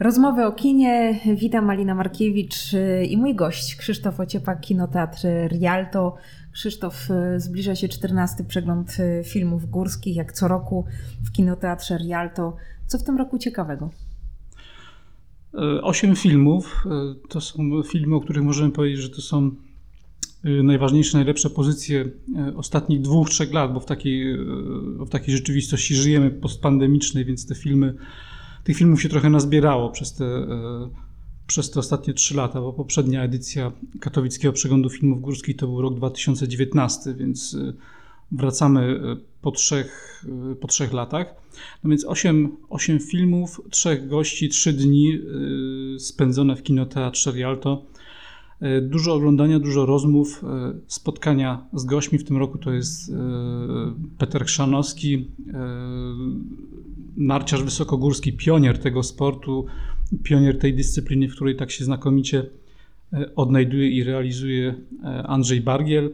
Rozmowy o kinie. Witam Malina Markiewicz y, i mój gość Krzysztof Ociepak, Kinoteatr Rialto. Krzysztof, y, zbliża się 14 przegląd y, filmów górskich, jak co roku w Kinoteatrze Rialto. Co w tym roku ciekawego? Osiem filmów. To są filmy, o których możemy powiedzieć, że to są najważniejsze, najlepsze pozycje ostatnich dwóch, trzech lat, bo w takiej, w takiej rzeczywistości żyjemy postpandemicznej, więc te filmy tych filmów się trochę nazbierało przez te, e, przez te ostatnie trzy lata, bo poprzednia edycja katowickiego przeglądu filmów górskich to był rok 2019, więc e, wracamy e, po trzech, po trzech latach. No więc osiem, osiem filmów, trzech gości, trzy dni spędzone w kinoteatrze Rialto. Dużo oglądania, dużo rozmów, spotkania z gośćmi. W tym roku to jest Peter Chrzanowski, narciarz wysokogórski, pionier tego sportu, pionier tej dyscypliny, w której tak się znakomicie e, odnajduje i realizuje e, Andrzej Bargiel.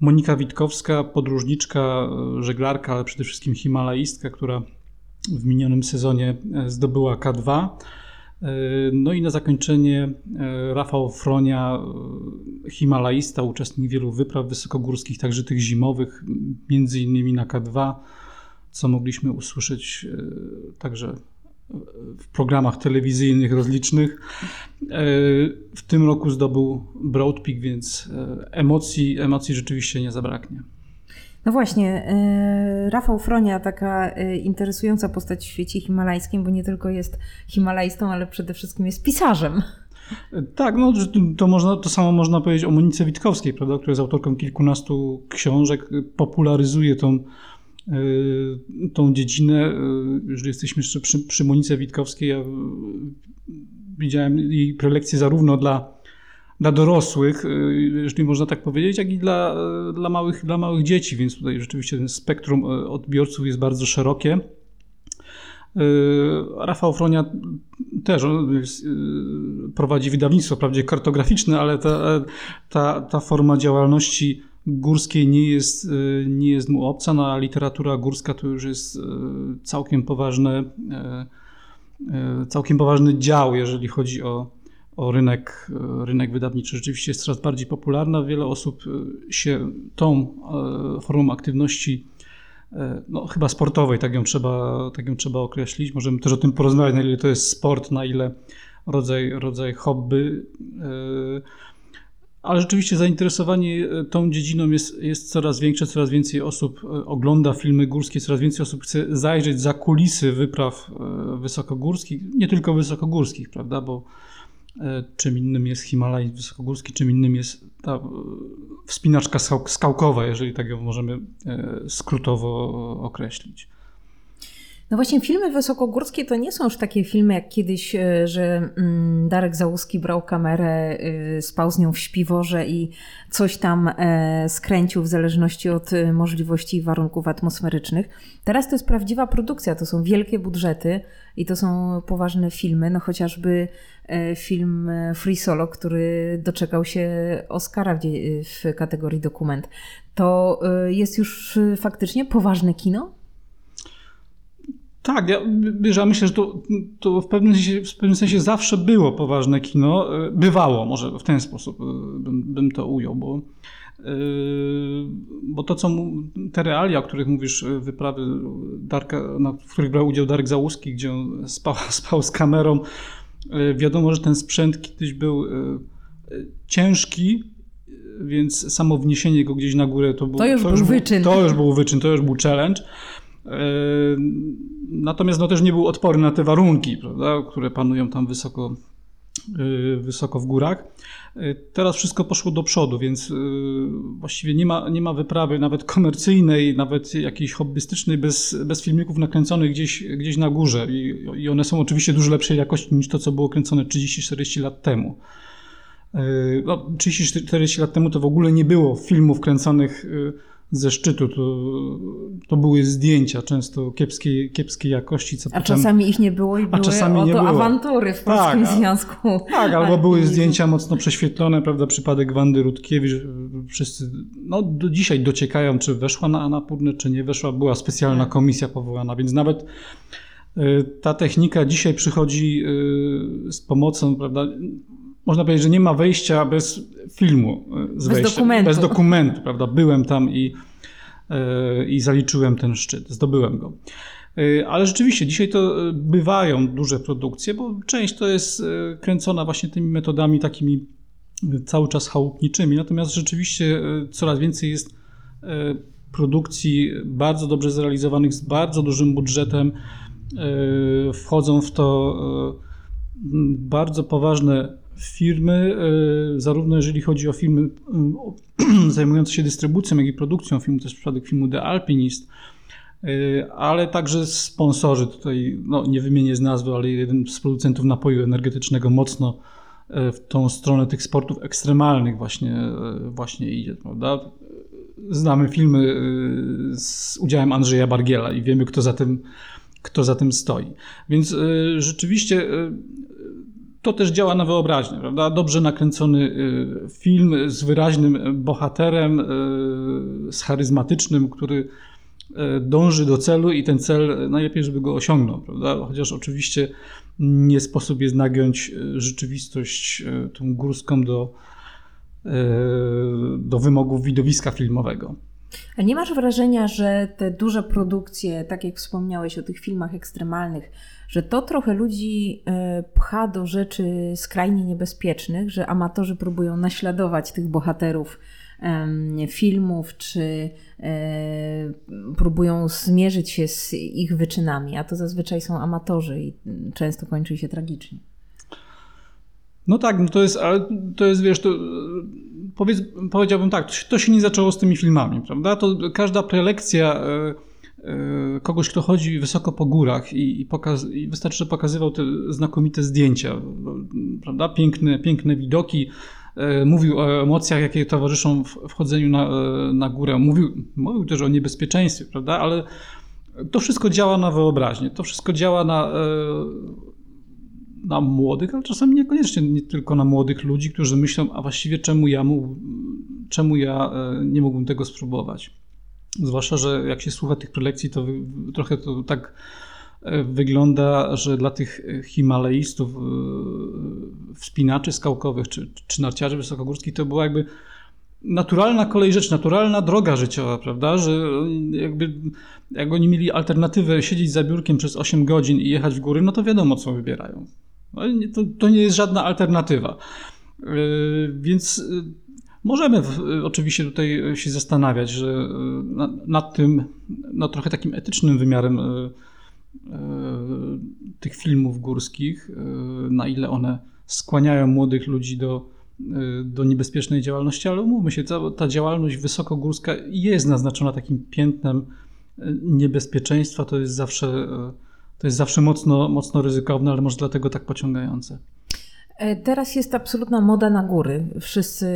Monika Witkowska, podróżniczka, e, żeglarka, ale przede wszystkim himalaistka, która w minionym sezonie zdobyła K2. No i na zakończenie Rafał Fronia, himalaista, uczestnik wielu wypraw wysokogórskich, także tych zimowych, między innymi na K2 co mogliśmy usłyszeć e, także w programach telewizyjnych rozlicznych. E, w tym roku zdobył Broad Peak, więc e, emocji, emocji rzeczywiście nie zabraknie. No właśnie, Rafał Fronia, taka interesująca postać w świecie himalajskim, bo nie tylko jest himalajstą, ale przede wszystkim jest pisarzem. Tak, no to, można, to samo można powiedzieć o Monice Witkowskiej, prawda, która jest autorką kilkunastu książek, popularyzuje tą tą dziedzinę, y, jeżeli jesteśmy jeszcze przy, przy Monice Witkowskiej, ja widziałem jej prelekcje zarówno dla, dla dorosłych, y, jeżeli można tak powiedzieć, jak i dla, dla, małych, dla małych dzieci, więc tutaj rzeczywiście ten spektrum odbiorców jest bardzo szerokie. Rafał Fronia też prowadzi wydawnictwo, wprawdzie kartograficzne, ale ta, ta, ta forma działalności górskiej nie jest, e, nie jest mu obca, no a literatura górska to już jest e, całkiem poważne, e, całkiem poważny dział, jeżeli chodzi o, o rynek, rynek wydawniczy. Rzeczywiście jest coraz bardziej popularna. Wiele osób się tą formą aktywności no, chyba sportowej, tak ją, trzeba, tak ją trzeba określić. Możemy też o tym porozmawiać, na ile to jest sport, na ile rodzaj, rodzaj hobby ale rzeczywiście zainteresowanie e, tą dziedziną jest, jest coraz większe, coraz więcej osób e, ogląda filmy górskie, coraz więcej osób chce zajrzeć za kulisy wypraw e, wysokogórskich, nie tylko wysokogórskich, prawda, bo czym innym jest Himalaj wysokogórski, czym innym jest ta wspinaczka skałkowa, jeżeli tak ją możemy skrótowo określić. No właśnie, filmy wysokogórskie to nie są już takie filmy jak kiedyś, że mm, Darek Załuski brał kamerę, e, spał z nią w śpiworze i coś tam e, skręcił w zależności od możliwości i warunków atmosferycznych. Teraz to jest prawdziwa produkcja, to są wielkie budżety i to są poważne filmy, no chociażby film Free Solo, który doczekał się Oscara w kategorii dokument. To jest już faktycznie poważne kino? Tak, ja, ja myślę, że to, to w, pewnym sensie, w pewnym sensie zawsze było poważne kino. E, bywało, może w ten sposób e, bym, bym to ujął, bo, e, bo to, co te realia, o których mówisz, wyprawy, Darka, w których brał udział Darek Załuski, gdzie on spał, spał z kamerą, wiadomo, że ten sprzęt kiedyś był ciężki, więc samo wniesienie go gdzieś na górę to był, to już to był już wyczyn. Był, to już był wyczyn, to już był challenge. Natomiast no, też nie był odporny na te warunki, prawda, które panują tam wysoko, y, wysoko w górach. Y, teraz wszystko poszło do przodu, więc właściwie nie ma, nie ma wyprawy nawet komercyjnej, nawet jakiejś hobbystycznej bez, bez filmików nakręconych gdzieś, gdzieś na górze. I, I one są oczywiście dużo lepszej jakości niż to, co było kręcone 30-40 lat temu. No, 30-40 lat temu to w ogóle nie było filmów kręconych ze szczytu. To, to były zdjęcia często kiepskiej, kiepskiej jakości. Co a potem, czasami ich nie było i były czasami nie było. awantury w Polskim tak, Związku. Tak, albo były zdjęcia mocno prześwietlone, prawda, przypadek Wandy Rutkiewicz. Wszyscy no, do dzisiaj dociekają, czy weszła na Anapurnę, czy nie weszła. Była specjalna komisja powołana, więc nawet Ta technika dzisiaj przychodzi z pomocą, prawda? Można powiedzieć, że nie ma wejścia bez filmu, z bez dokumentu. Bez dokumentu, prawda? Byłem tam i, i zaliczyłem ten szczyt, zdobyłem go. Ale rzeczywiście dzisiaj to bywają duże produkcje, bo część to jest kręcona właśnie tymi metodami takimi cały czas chałupniczymi. Natomiast rzeczywiście coraz więcej jest produkcji bardzo dobrze zrealizowanych, z bardzo dużym budżetem. E, wchodzą w to e, bardzo poważne firmy, e, zarówno jeżeli chodzi o firmy zajmujące się dystrybucją, jak i produkcją filmu, jest przypadek filmu The Alpinist, ale także sponsorzy, tutaj no, nie wymienię z nazwy, ale jeden z producentów napoju energetycznego mocno w tą stronę tych sportów ekstremalnych właśnie, właśnie idzie, prawda? znamy filmy y, z udziałem Andrzeja Bargiela i wiemy, kto za tym, kto za tym stoi. Więc y, rzeczywiście y, to też działa na wyobraźnię, prawda? Dobrze nakręcony film z wyraźnym bohaterem, z charyzmatycznym, który dąży do celu i ten cel najlepiej, żeby go osiągnął, prawda? Chociaż oczywiście nie sposób jest nagiąć rzeczywistość tą górską do, do wymogów widowiska filmowego. A nie masz wrażenia, że te duże produkcje, tak jak wspomniałeś o tych filmach ekstremalnych, że to trochę ludzi e, pcha do rzeczy skrajnie niebezpiecznych, że amatorzy próbują naśladować tych bohaterów filmów, czy e, próbują zmierzyć się z ich wyczynami, a to zazwyczaj są amatorzy i często kończy się tragicznie. No tak, no to jest, ale to jest, wiesz, to, powiedz, powiedziałbym tak, to się nie zaczęło z tymi filmami, prawda? To każda prelekcja e, e, kogoś, kto chodzi wysoko po górach i, i, pokaz, i wystarczy, że pokazywał te znakomite zdjęcia, prawda? Piękne, piękne widoki, e, mówił o emocjach, jakie towarzyszą wchodzeniu na, na górę, mówił, mówił też o niebezpieczeństwie, prawda? Ale to wszystko działa na wyobraźnię, to wszystko działa na na młodych, ale czasami niekoniecznie nie tylko na młodych ludzi, którzy myślą, a właściwie czemu ja, mu, czemu ja e, nie mógłbym tego spróbować. Zwłaszcza, że jak się słucha tych prelekcji, to trochę to tak e, wygląda, że dla tych Himalajistów, e, wspinaczy skałkowych czy, czy narciarzy wysokogórskich to była jakby naturalna kolej rzeczy, naturalna droga życiowa, prawda? Że jakby jak oni mieli alternatywę siedzieć za biurkiem przez 8 godzin i jechać w góry, no to wiadomo, co wybierają. No, to, to nie jest żadna alternatywa. E, więc e, możemy oczywiście tutaj się zastanawiać, że e, nad tym no, trochę takim etycznym wymiarem tych filmów górskich, na ile one skłaniają młodych ludzi do, do niebezpiecznej działalności, ale umówmy się, ta, ta działalność wysokogórska jest naznaczona takim piętnem niebezpieczeństwa, to jest zawsze to jest zawsze mocno, mocno ryzykowne, ale może dlatego tak pociągające. E, teraz jest absolutna moda na góry. Wszyscy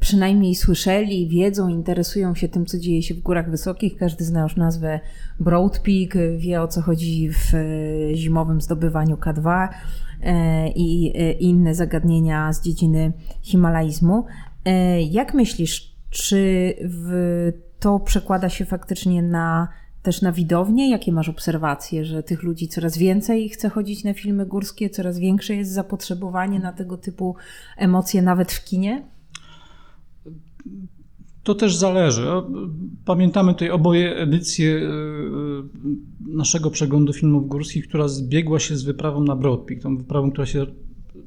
przynajmniej słyszeli, wiedzą, interesują się tym, co dzieje się w górach wysokich. Każdy zna już nazwę Broad Peak, wie o co chodzi w e, zimowym zdobywaniu K2 e, i inne zagadnienia z dziedziny himalaizmu. Jak myślisz, czy to przekłada się faktycznie na też na widownię? Jakie masz obserwacje, że tych ludzi coraz więcej chce chodzić na filmy górskie, coraz większe jest zapotrzebowanie na tego typu emocje nawet w kinie? To też zależy. Pamiętamy tutaj oboje edycję e, naszego przeglądu filmów górskich, która zbiegła się z wyprawą na Broad Peak. Tą wyprawą, która się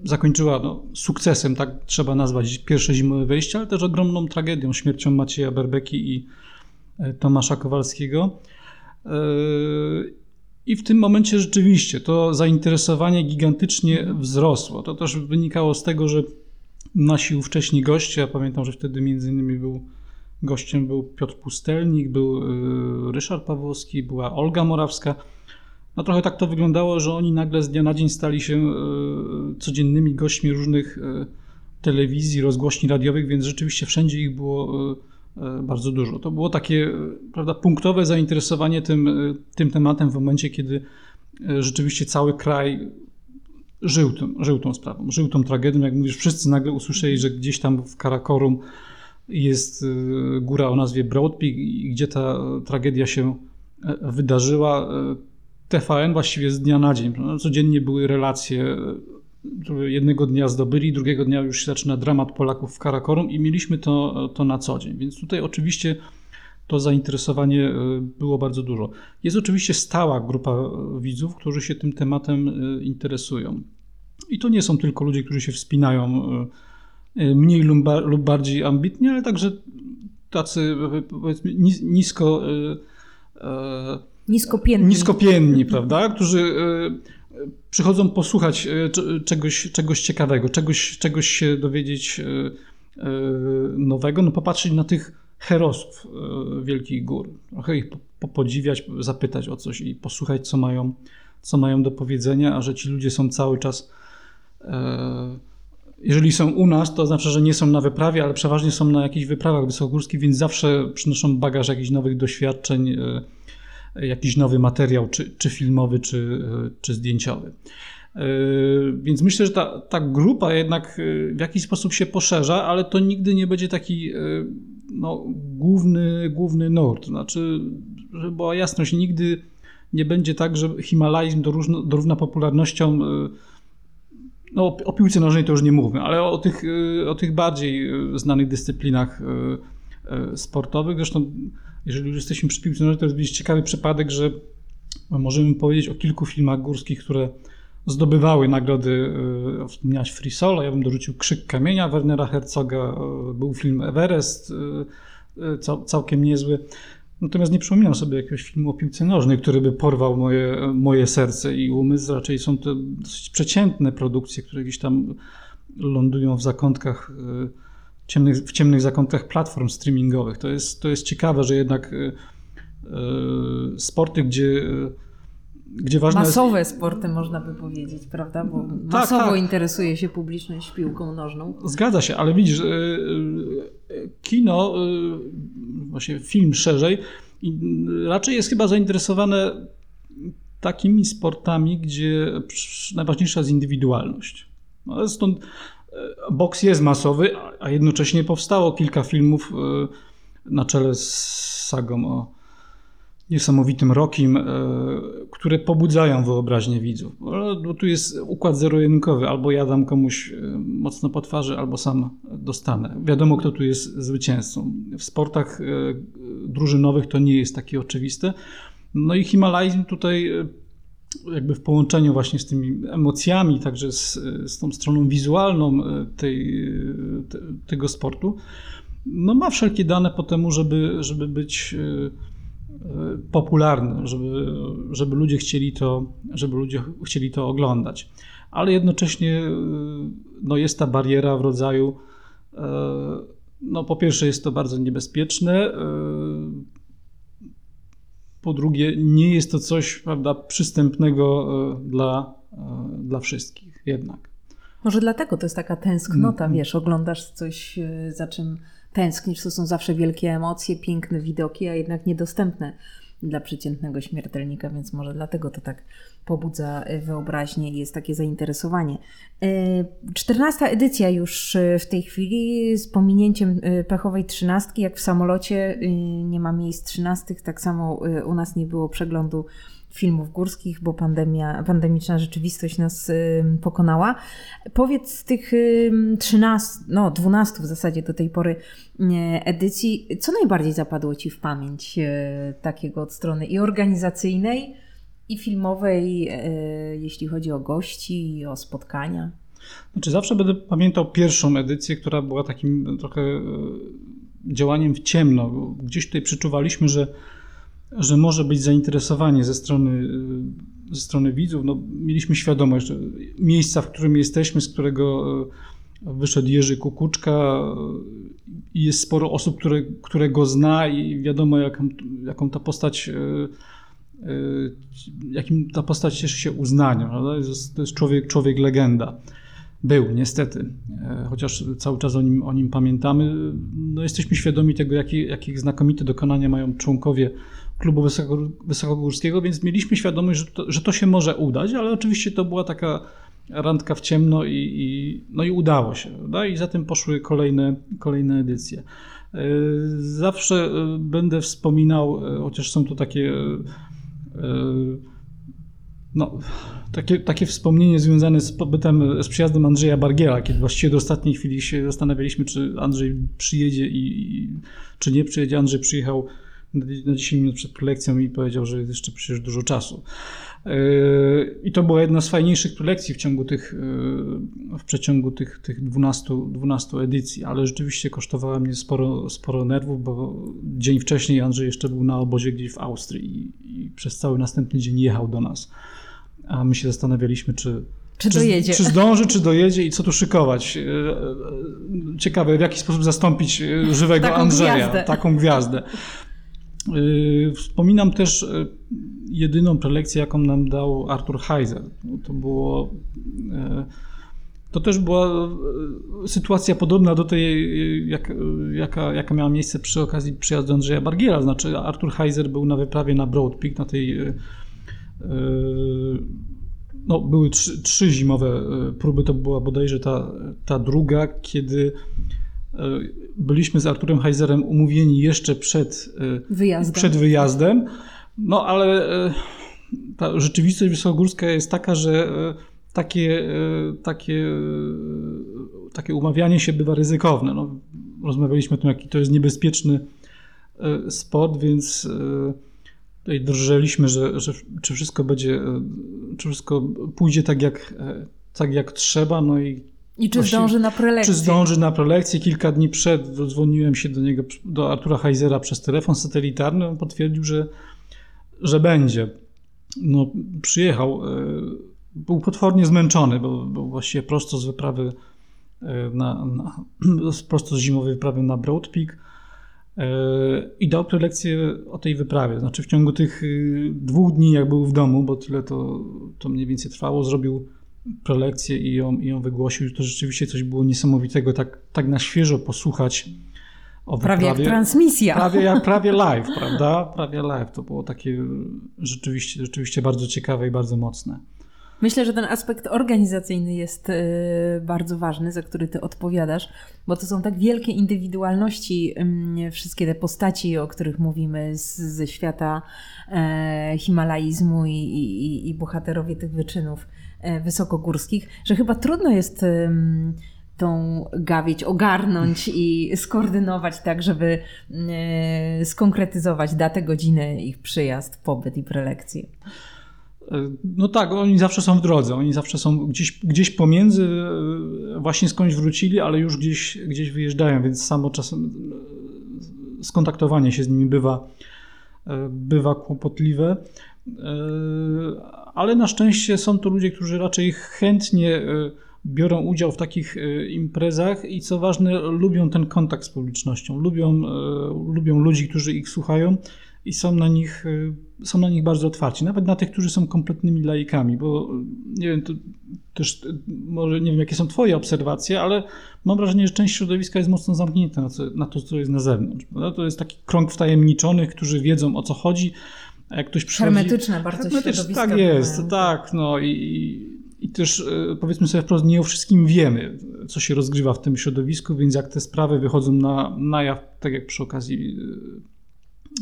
zakończyła no, sukcesem, tak trzeba nazwać pierwsze zimowe wejście, ale też ogromną tragedią, śmiercią Macieja Berbeki i e, Tomasza Kowalskiego. I w tym momencie rzeczywiście to zainteresowanie gigantycznie wzrosło. To też wynikało z tego, że nasi ówcześni goście, ja pamiętam, że wtedy między innymi był gościem był Piotr Pustelnik, był y, Ryszard Pawłowski, była Olga Morawska. No trochę tak to wyglądało, że oni nagle z dnia na dzień stali się y, codziennymi gośćmi różnych y, telewizji, rozgłośni radiowych, więc rzeczywiście wszędzie ich było E, bardzo dużo. To było takie e, prawda, punktowe zainteresowanie tym, e, tym tematem w momencie, kiedy rzeczywiście cały kraj żył, tym, żył tą sprawą, żył tą tragedią. Jak mówisz, wszyscy nagle usłyszeli, że gdzieś tam w Karakorum jest góra o nazwie Broad Peak i gdzie ta tragedia się wydarzyła. TVN właściwie z dnia na dzień. Codziennie były relacje jednego dnia zdobyli, drugiego dnia już się zaczyna dramat Polaków w Karakorum i mieliśmy to, to na co dzień. Więc tutaj oczywiście to zainteresowanie e, było bardzo dużo. Jest oczywiście stała grupa widzów, którzy się tym tematem e, interesują. I to nie są tylko ludzie, którzy się wspinają e, mniej lub bardziej ambitnie, ale także tacy powiedzmy nisko Niskopienni. Niskopienni, prawda? Którzy przychodzą posłuchać e, czegoś, czegoś ciekawego, czegoś, czegoś się dowiedzieć e, e, nowego, no popatrzeć na tych herosów Wielkich Gór, trochę ich podziwiać, zapytać o coś i posłuchać, co mają, co mają do powiedzenia, a że ci ludzie są cały czas jeżeli są u nas, to znaczy, że nie są na wyprawie, ale przeważnie są na jakichś wyprawach wysokogórskich, więc zawsze przynoszą bagaż jakichś nowych doświadczeń, jakiś nowy materiał, czy, czy filmowy, czy, czy zdjęciowy. E, więc myślę, że ta, ta grupa jednak e, w jakiś sposób się poszerza, ale to nigdy nie będzie taki e, no, główny, główny nurt. Znaczy, żeby była jasność, nigdy nie będzie tak, że himalaizm dorówna, dorówna popularnością no, o piłce nożnej to już nie mówmy, ale o tych, o tych bardziej znanych dyscyplinach sportowych. Zresztą jeżeli już jesteśmy przy piłce nożnej, to jest ciekawy przypadek, że możemy powiedzieć o kilku filmach górskich, które zdobywały nagrody. E, wspomniałaś Free Solo, ja bym dorzucił Krzyk Kamienia Wernera Herzoga, e, był film Everest, e, całkiem niezły. Natomiast nie przypominam sobie jakiegoś filmu o piłce nożnej, który by porwał moje, moje serce i umysł. Raczej są to dosyć przeciętne produkcje, które gdzieś tam lądują w zakątkach ciemnych, w ciemnych zakątkach platform streamingowych. To jest, to jest ciekawe, że jednak y, y, sporty, gdzie y, gdzie ważne Masowe jest... sporty można by powiedzieć, prawda? Bo tak, masowo tak. interesuje się publiczność piłką nożną. Zgadza się, ale widzisz, kino, właśnie film szerzej, raczej jest chyba zainteresowane takimi sportami, gdzie najważniejsza jest indywidualność. No, stąd boks jest masowy, a jednocześnie powstało kilka filmów e, na czele z sagą o niesamowitym Rokim, e, które pobudzają wyobraźnię widzów. Bo tu jest układ zero-jedynkowy. Albo ja dam komuś e, mocno po twarzy, albo sam dostanę. Wiadomo, kto tu jest zwycięzcą. W sportach drużynowych to nie jest takie oczywiste. No i Himalajzm tutaj jakby w połączeniu właśnie z tymi emocjami, także z, z tą stroną wizualną e, tej, te, tego sportu, no ma wszelkie dane po temu, żeby, żeby być e, e, popularny, żeby, żeby ludzie chcieli to, żeby ludzie chcieli to oglądać. Ale jednocześnie no jest ta bariera w rodzaju no po pierwsze jest to bardzo niebezpieczne, po drugie, nie jest to coś prawda, przystępnego e, dla, e, dla wszystkich jednak. Może dlatego to jest taka tęsknota, mm. wiesz, oglądasz coś, e, za czym tęsknisz, to są zawsze wielkie emocje, piękne widoki, a jednak niedostępne dla przeciętnego śmiertelnika, więc może dlatego to tak pobudza e, wyobraźnię i jest takie zainteresowanie. E, czternasta edycja już e, w tej chwili z pominięciem pechowej trzynastki, jak w samolocie nie ma miejsc trzynastych, tak samo u nas nie było przeglądu filmów górskich, bo pandemia, pandemiczna rzeczywistość nas pokonała. Powiedz z tych 13, no 12 w zasadzie do tej pory edycji, co najbardziej zapadło Ci w pamięć takiego od strony i organizacyjnej, i filmowej, e, jeśli chodzi o gości i o spotkania? Znaczy zawsze będę pamiętał pierwszą edycję, która była takim trochę e, działaniem w ciemno. Gdzieś tutaj przeczuwaliśmy, że, że może być zainteresowanie ze strony, e, ze strony widzów. No, mieliśmy świadomość, że miejsca, w którym jesteśmy, z którego wyszedł Jerzy Kukuczka i jest sporo osób, które, które go zna i wiadomo, jaką, jaką ta postać Y, jakim ta postać cieszy się uznaniem. To jest, człowiek, człowiek legenda. Był, niestety, chociaż cały czas o nim, o nim pamiętamy. No, jesteśmy świadomi tego, jakie, jakich znakomite dokonania mają członkowie klubu wysokogórskiego, więc mieliśmy świadomość, że to, że to się może udać, ale oczywiście to była taka randka w ciemno i, i no i udało się. Prawda? I za tym poszły kolejne, kolejne edycje. Zawsze będę wspominał, chociaż są to takie no, takie, takie wspomnienie związane z pobytem, z przyjazdem Andrzeja Bargiela, kiedy właściwie do ostatniej chwili się zastanawialiśmy, czy Andrzej przyjedzie i, i czy nie przyjedzie. Andrzej przyjechał na 10 minut przed prelekcją i powiedział, że jest jeszcze przecież dużo czasu. Yy, I to była jedna z fajniejszych prelekcji w ciągu tych, yy, w przeciągu tych, tych 12, 12 edycji, ale rzeczywiście kosztowała mnie sporo, sporo nerwów, bo dzień wcześniej Andrzej jeszcze był na obozie gdzieś w Austrii i, i przez cały następny dzień jechał do nas. A my się zastanawialiśmy, czy, czy, czy dojedzie. Czy zdąży, czy dojedzie i co tu szykować. Ciekawe, w jaki sposób zastąpić żywego taką Andrzeja, gwiazdę. taką gwiazdę. Yy, wspominam też yy, jedyną prelekcję, jaką nam dał Arthur Heiser. To było. Yy, to też była sytuacja podobna do tej, jak, jaka, jaka miała miejsce przy okazji przyjazdu Andrzeja Bargiela. Znaczy, Arthur Heiser był na wyprawie na Broad Peak, na tej. No, były trzy, trzy zimowe próby, to była bodajże ta, ta druga, kiedy byliśmy z Arturem Heiserem umówieni jeszcze przed wyjazdem. Przed wyjazdem. No ale e, ta rzeczywistość wysokogórska jest taka, że e, takie, e, takie, takie umawianie się bywa ryzykowne. No, rozmawialiśmy o tym, jaki to jest niebezpieczny sport, więc tutaj drżeliśmy, że, że czy wszystko będzie, czy wszystko pójdzie tak jak, tak jak trzeba, no i i czy zdąży na prelekcję? Czy zdąży na prelekcję? Kilka dni przed dzwoniłem się do niego, do Artura Heisera przez telefon satelitarny. On potwierdził, że, że będzie. No, przyjechał. Był potwornie zmęczony, bo był właściwie prosto z wyprawy na, na, prosto z zimowej wyprawy na Broad Peak i dał prelekcję o tej wyprawie. Znaczy w ciągu tych dwóch dni, jak był w domu, bo tyle to, to mniej więcej trwało, zrobił prelekcję i ją, i ją wygłosił. To rzeczywiście coś było niesamowitego, tak, tak na świeżo posłuchać o Prawie wyprawie. jak transmisja. Prawie, prawie live, prawda? Prawie live. To było takie rzeczywiście, rzeczywiście bardzo ciekawe i bardzo mocne. Myślę, że ten aspekt organizacyjny jest bardzo ważny, za który ty odpowiadasz, bo to są tak wielkie indywidualności, wszystkie te postaci, o których mówimy z, ze świata e, himalaizmu i, i, i bohaterowie tych wyczynów wysokogórskich, że chyba trudno jest tą gawieć ogarnąć i skoordynować tak, żeby e, skonkretyzować datę, godzinę, ich przyjazd, pobyt i prelekcję. E, no tak, oni zawsze są w drodze, oni zawsze są gdzieś, gdzieś pomiędzy, właśnie skądś wrócili, ale już gdzieś, gdzieś wyjeżdżają, więc samo czasem skontaktowanie się z nimi bywa, bywa kłopotliwe ale na szczęście są to ludzie, którzy raczej chętnie e, biorą udział w takich e, imprezach i co ważne, lubią ten kontakt z publicznością, lubią, e, lubią ludzi, którzy ich słuchają i są na nich, są na nich bardzo otwarci, nawet na tych, którzy są kompletnymi laikami, bo nie wiem, to też może nie wiem, jakie są Twoje obserwacje, ale mam wrażenie, że część środowiska jest mocno zamknięta na, to, co jest na zewnątrz. To jest taki krąg wtajemniczonych, którzy wiedzą o co chodzi, jak ktoś przychodzi... Hermetyczne bardzo Hermetyczne, Tak jest, mają. tak. No i, i też e, powiedzmy sobie wprost, nie o wszystkim wiemy, co się rozgrywa w tym środowisku, więc jak te sprawy wychodzą na, na jaw, tak jak przy okazji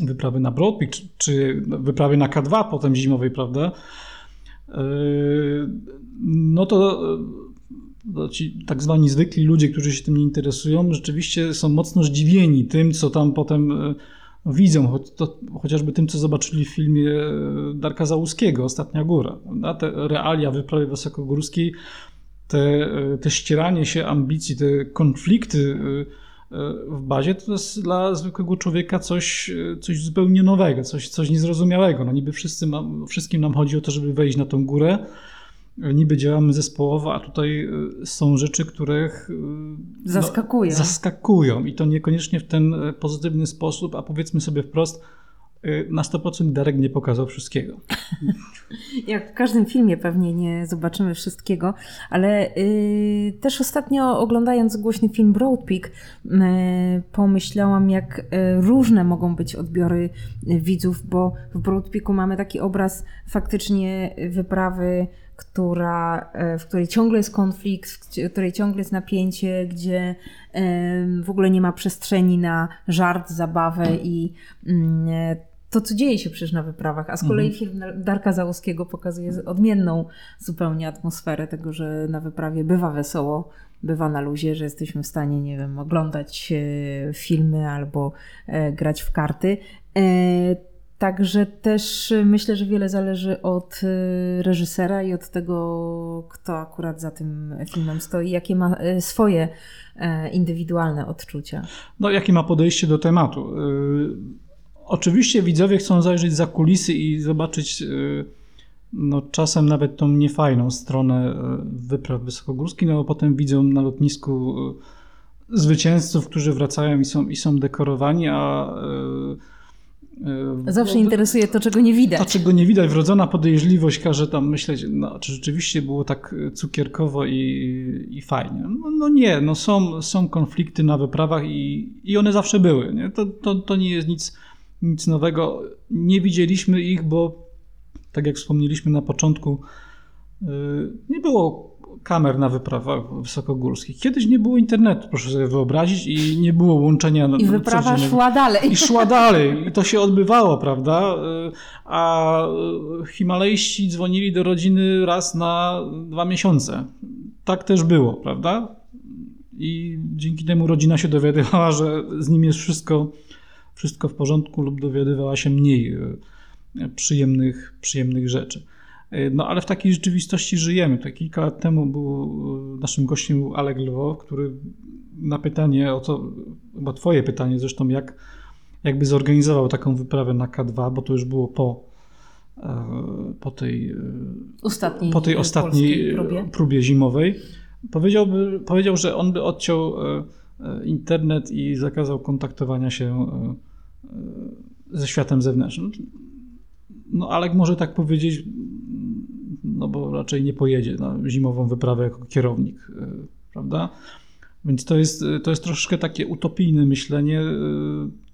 e, wyprawy na Broadpeak, czy, czy wyprawy na K2 potem zimowej, prawda, e, no to ci tak zwani zwykli ludzie, którzy się tym nie interesują, rzeczywiście są mocno zdziwieni tym, co tam potem widzą, to, chociażby tym, co zobaczyli w filmie e, Darka Załuskiego, Ostatnia Góra. Te realia wyprawy wysokogórskiej, te, e, te ścieranie się ambicji, te konflikty e, w bazie, to jest dla zwykłego człowieka coś, coś zupełnie nowego, coś, coś niezrozumiałego. No niby wszyscy ma, wszystkim nam chodzi o to, żeby wejść na tą górę, niby działamy zespołowo, a tutaj y, są rzeczy, których y, zaskakują. No, zaskakują i to niekoniecznie w ten y, pozytywny sposób, a powiedzmy sobie wprost, na 100% Darek nie pokazał wszystkiego. Jak w każdym filmie pewnie nie zobaczymy wszystkiego, ale yy, też ostatnio oglądając głośny film Broad Peak, yy, pomyślałam, jak yy, różne mogą być odbiory widzów, bo w Broad Peaku mamy taki obraz faktycznie wyprawy która, w której ciągle jest konflikt, w której ciągle jest napięcie, gdzie w ogóle nie ma przestrzeni na żart, zabawę i mm, to, co dzieje się przecież na wyprawach, a z kolei mhm. film Darka Załoskiego pokazuje odmienną zupełnie atmosferę tego, że na wyprawie bywa wesoło, bywa na luzie, że jesteśmy w stanie, nie wiem, oglądać e, filmy albo e, grać w karty. E, także też myślę, że wiele zależy od reżysera i od tego, kto akurat za tym filmem stoi, jakie ma swoje indywidualne odczucia. No, jakie ma podejście do tematu. Oczywiście widzowie chcą zajrzeć za kulisy i zobaczyć y, no, czasem nawet tą niefajną stronę y, wypraw wysokogórskich, no bo potem widzą na lotnisku y, zwycięzców, którzy wracają i są, i są dekorowani, a Zawsze interesuje to, czego nie widać. To, czego nie widać. Wrodzona podejrzliwość każe tam myśleć, no, czy rzeczywiście było tak cukierkowo i, i fajnie. No, no, nie, no są, są konflikty na wyprawach i, i one zawsze były. Nie? To, to, to nie jest nic nic nowego. Nie widzieliśmy ich, bo tak jak wspomnieliśmy na początku, y, nie było kamer na wyprawach wysokogórskich. Kiedyś nie było internetu, proszę sobie wyobrazić, i nie było łączenia. I wyprawa szła dalej. I szła dalej. I to się odbywało, prawda? A Himalejści dzwonili do rodziny raz na dwa miesiące. Tak też było, prawda? I dzięki temu rodzina się dowiadywała, że z nim jest wszystko wszystko w porządku lub dowiadywała się mniej e, przyjemnych, przyjemnych rzeczy. E, no ale w takiej rzeczywistości żyjemy. To kilka lat temu był e, naszym gościem był Alek Lwow, który na pytanie o to, chyba twoje pytanie zresztą, jak, jakby zorganizował taką wyprawę na K2, bo to już było po, po tej ostatniej, po tej ostatniej próbie. próbie zimowej, powiedziałby, powiedział, że on by odciął E, internet i zakazał kontaktowania się e, e, ze światem zewnętrznym. No Alek może tak powiedzieć, no bo raczej nie pojedzie na zimową wyprawę jako kierownik, prawda? Więc to jest, to jest troszeczkę takie utopijne myślenie.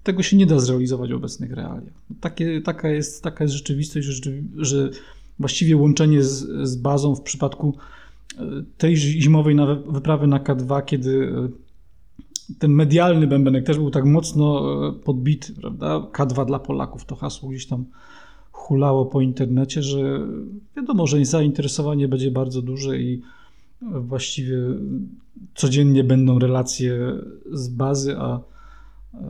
Tego się nie da zrealizować w obecnych realiach. Takie, taka, jest, taka jest rzeczywistość, że, właściwie łączenie z, z bazą w przypadku tej zimowej wyprawy na K2, kiedy ten medialny bębenek też był tak mocno podbity, prawda? K2 dla Polaków to hasło gdzieś tam hulało po internecie, że wiadomo, że zainteresowanie będzie bardzo duże i właściwie codziennie będą relacje z bazy, a e,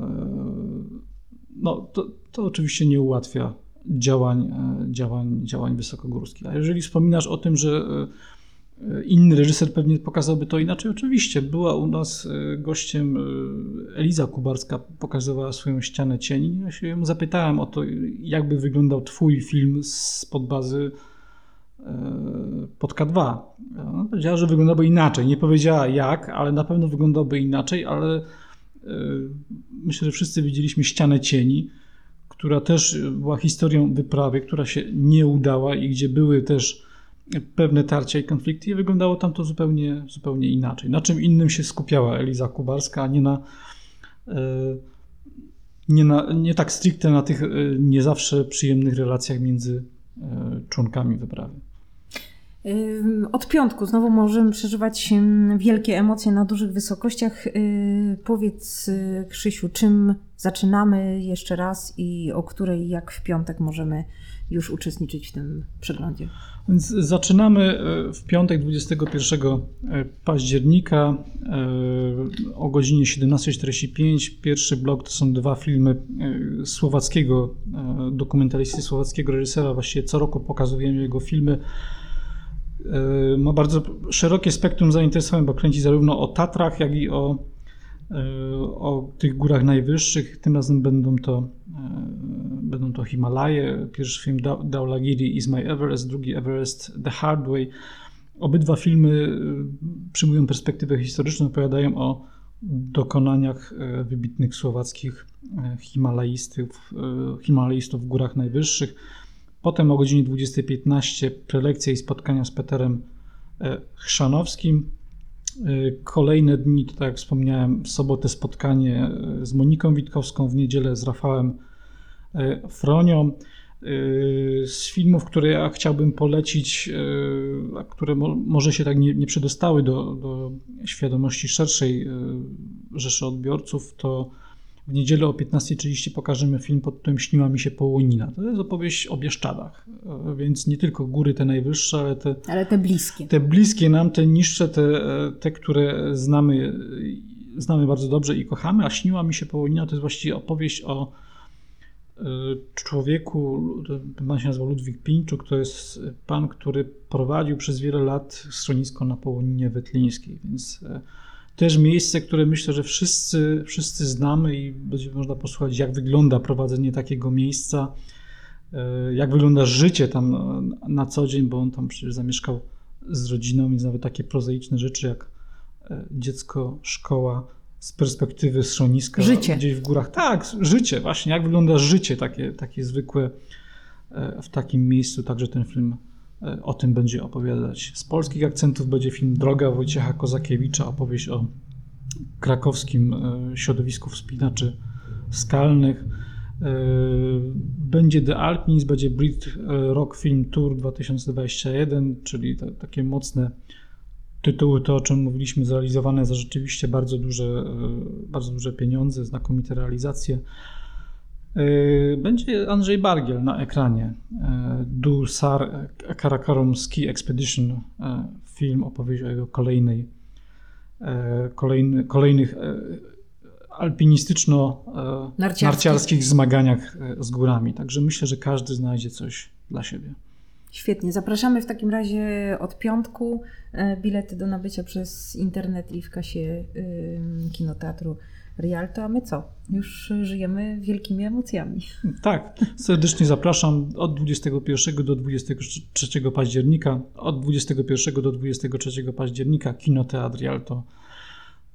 no, to, to oczywiście nie ułatwia działań, e, działań, działań wysokogórskich. A jeżeli wspominasz o tym, że Inny reżyser pewnie pokazałby to inaczej. Oczywiście, była u nas e, gościem e, Eliza Kubarska, pokazywała swoją ścianę cieni. Ja się ją zapytałem o to, jakby wyglądał twój film z podbazy e, pod K2. Ona powiedziała, że wyglądałby inaczej. Nie powiedziała jak, ale na pewno wyglądałby inaczej, ale myślę, że wszyscy widzieliśmy ścianę cieni, która też była historią wyprawy, która się nie udała i gdzie były też pewne tarcia i konflikty i wyglądało tam to zupełnie, zupełnie inaczej. Na czym innym się skupiała Eliza Kubarska, a nie na e, nie, na, nie tak stricte na tych e, nie zawsze przyjemnych relacjach między e, członkami wyprawy. Od piątku znowu możemy przeżywać wielkie emocje na dużych wysokościach. Powiedz, Krzysiu, czym zaczynamy jeszcze raz i o której, jak w piątek, możemy już uczestniczyć w tym przeglądzie? Więc zaczynamy e, w piątek 21 e, października e, o godzinie 17.45. Pierwszy blok to są dwa filmy słowackiego dokumentalisty, słowackiego reżysera. Właściwie co roku pokazujemy jego filmy. Ma bardzo szerokie spektrum zainteresowań, bo kręci zarówno o Tatrach, jak i o, o tych górach najwyższych. Tym razem będą to Będą to Himalaje. Pierwszy film Daulagiri is my Everest, drugi Everest The Hard Way. Obydwa filmy przyjmują perspektywę historyczną, opowiadają o dokonaniach wybitnych słowackich Himalajstów, Himalajstów w górach najwyższych. Potem o godzinie 20.15 prelekcja i spotkania z Peterem Chrzanowskim. Kolejne dni, to tak jak wspomniałem, w sobotę spotkanie z Moniką Witkowską, w niedzielę z Rafałem E, Fronią. z filmów, które ja chciałbym polecić, a które może się tak nie, nie przedostały do, do świadomości szerszej rzeszy odbiorców, to w niedzielę o 15.30 pokażemy film pod tytułem Śniła mi się Połonina. To jest opowieść o Bieszczadach, więc nie tylko góry te najwyższe, ale te, ale te bliskie. Te bliskie nam, te niższe, te, te które znamy, znamy bardzo dobrze i kochamy, a Śniła mi się Połonina to jest właściwie opowieść o e, człowieku, pan się nazywał Ludwik Pińczuk, to jest pan, który prowadził przez wiele lat schronisko na Połoninie Wetlińskiej, więc e, też miejsce, które myślę, że wszyscy, wszyscy znamy i będzie można posłuchać, jak wygląda prowadzenie takiego miejsca, e, jak wygląda życie tam na co dzień, bo on tam przecież zamieszkał z rodziną, więc nawet takie prozaiczne rzeczy jak e, dziecko, szkoła, z perspektywy schroniska życie. gdzieś w górach. Tak, życie, właśnie, jak wygląda życie takie, takie zwykłe e, w takim miejscu, także ten film o tym będzie opowiadać. Z polskich akcentów będzie film Droga Wojciecha Kozakiewicza, opowieść o krakowskim e, środowisku wspinaczy skalnych. E, będzie The Alpines, będzie Brit Rock Film Tour 2021, czyli te, takie mocne tytuły, to o czym mówiliśmy, zrealizowane za rzeczywiście bardzo duże, bardzo duże pieniądze, znakomite realizacje. Yy, będzie Andrzej Bargiel na ekranie. Yy, du Sar Karakorum Ski Expedition, yy, film, opowieść o jego kolejnej, kolejny, kolejnych alpinistyczno-narciarskich zmaganiach z górami. Także myślę, że każdy znajdzie coś dla siebie. Świetnie. Zapraszamy w takim razie od piątku. Bilety do nabycia przez internet i w kasie kinoteatru Rialto, a my co? Już żyjemy wielkimi emocjami. Tak, serdecznie zapraszam od 21 do 23 października. Od 21 do 23 października Kinoteatr Rialto.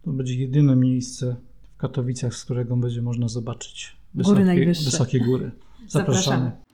To będzie jedyne miejsce w Katowicach, z którego będzie można zobaczyć wysokie, góry wysokie góry. Zapraszamy. Zapraszamy.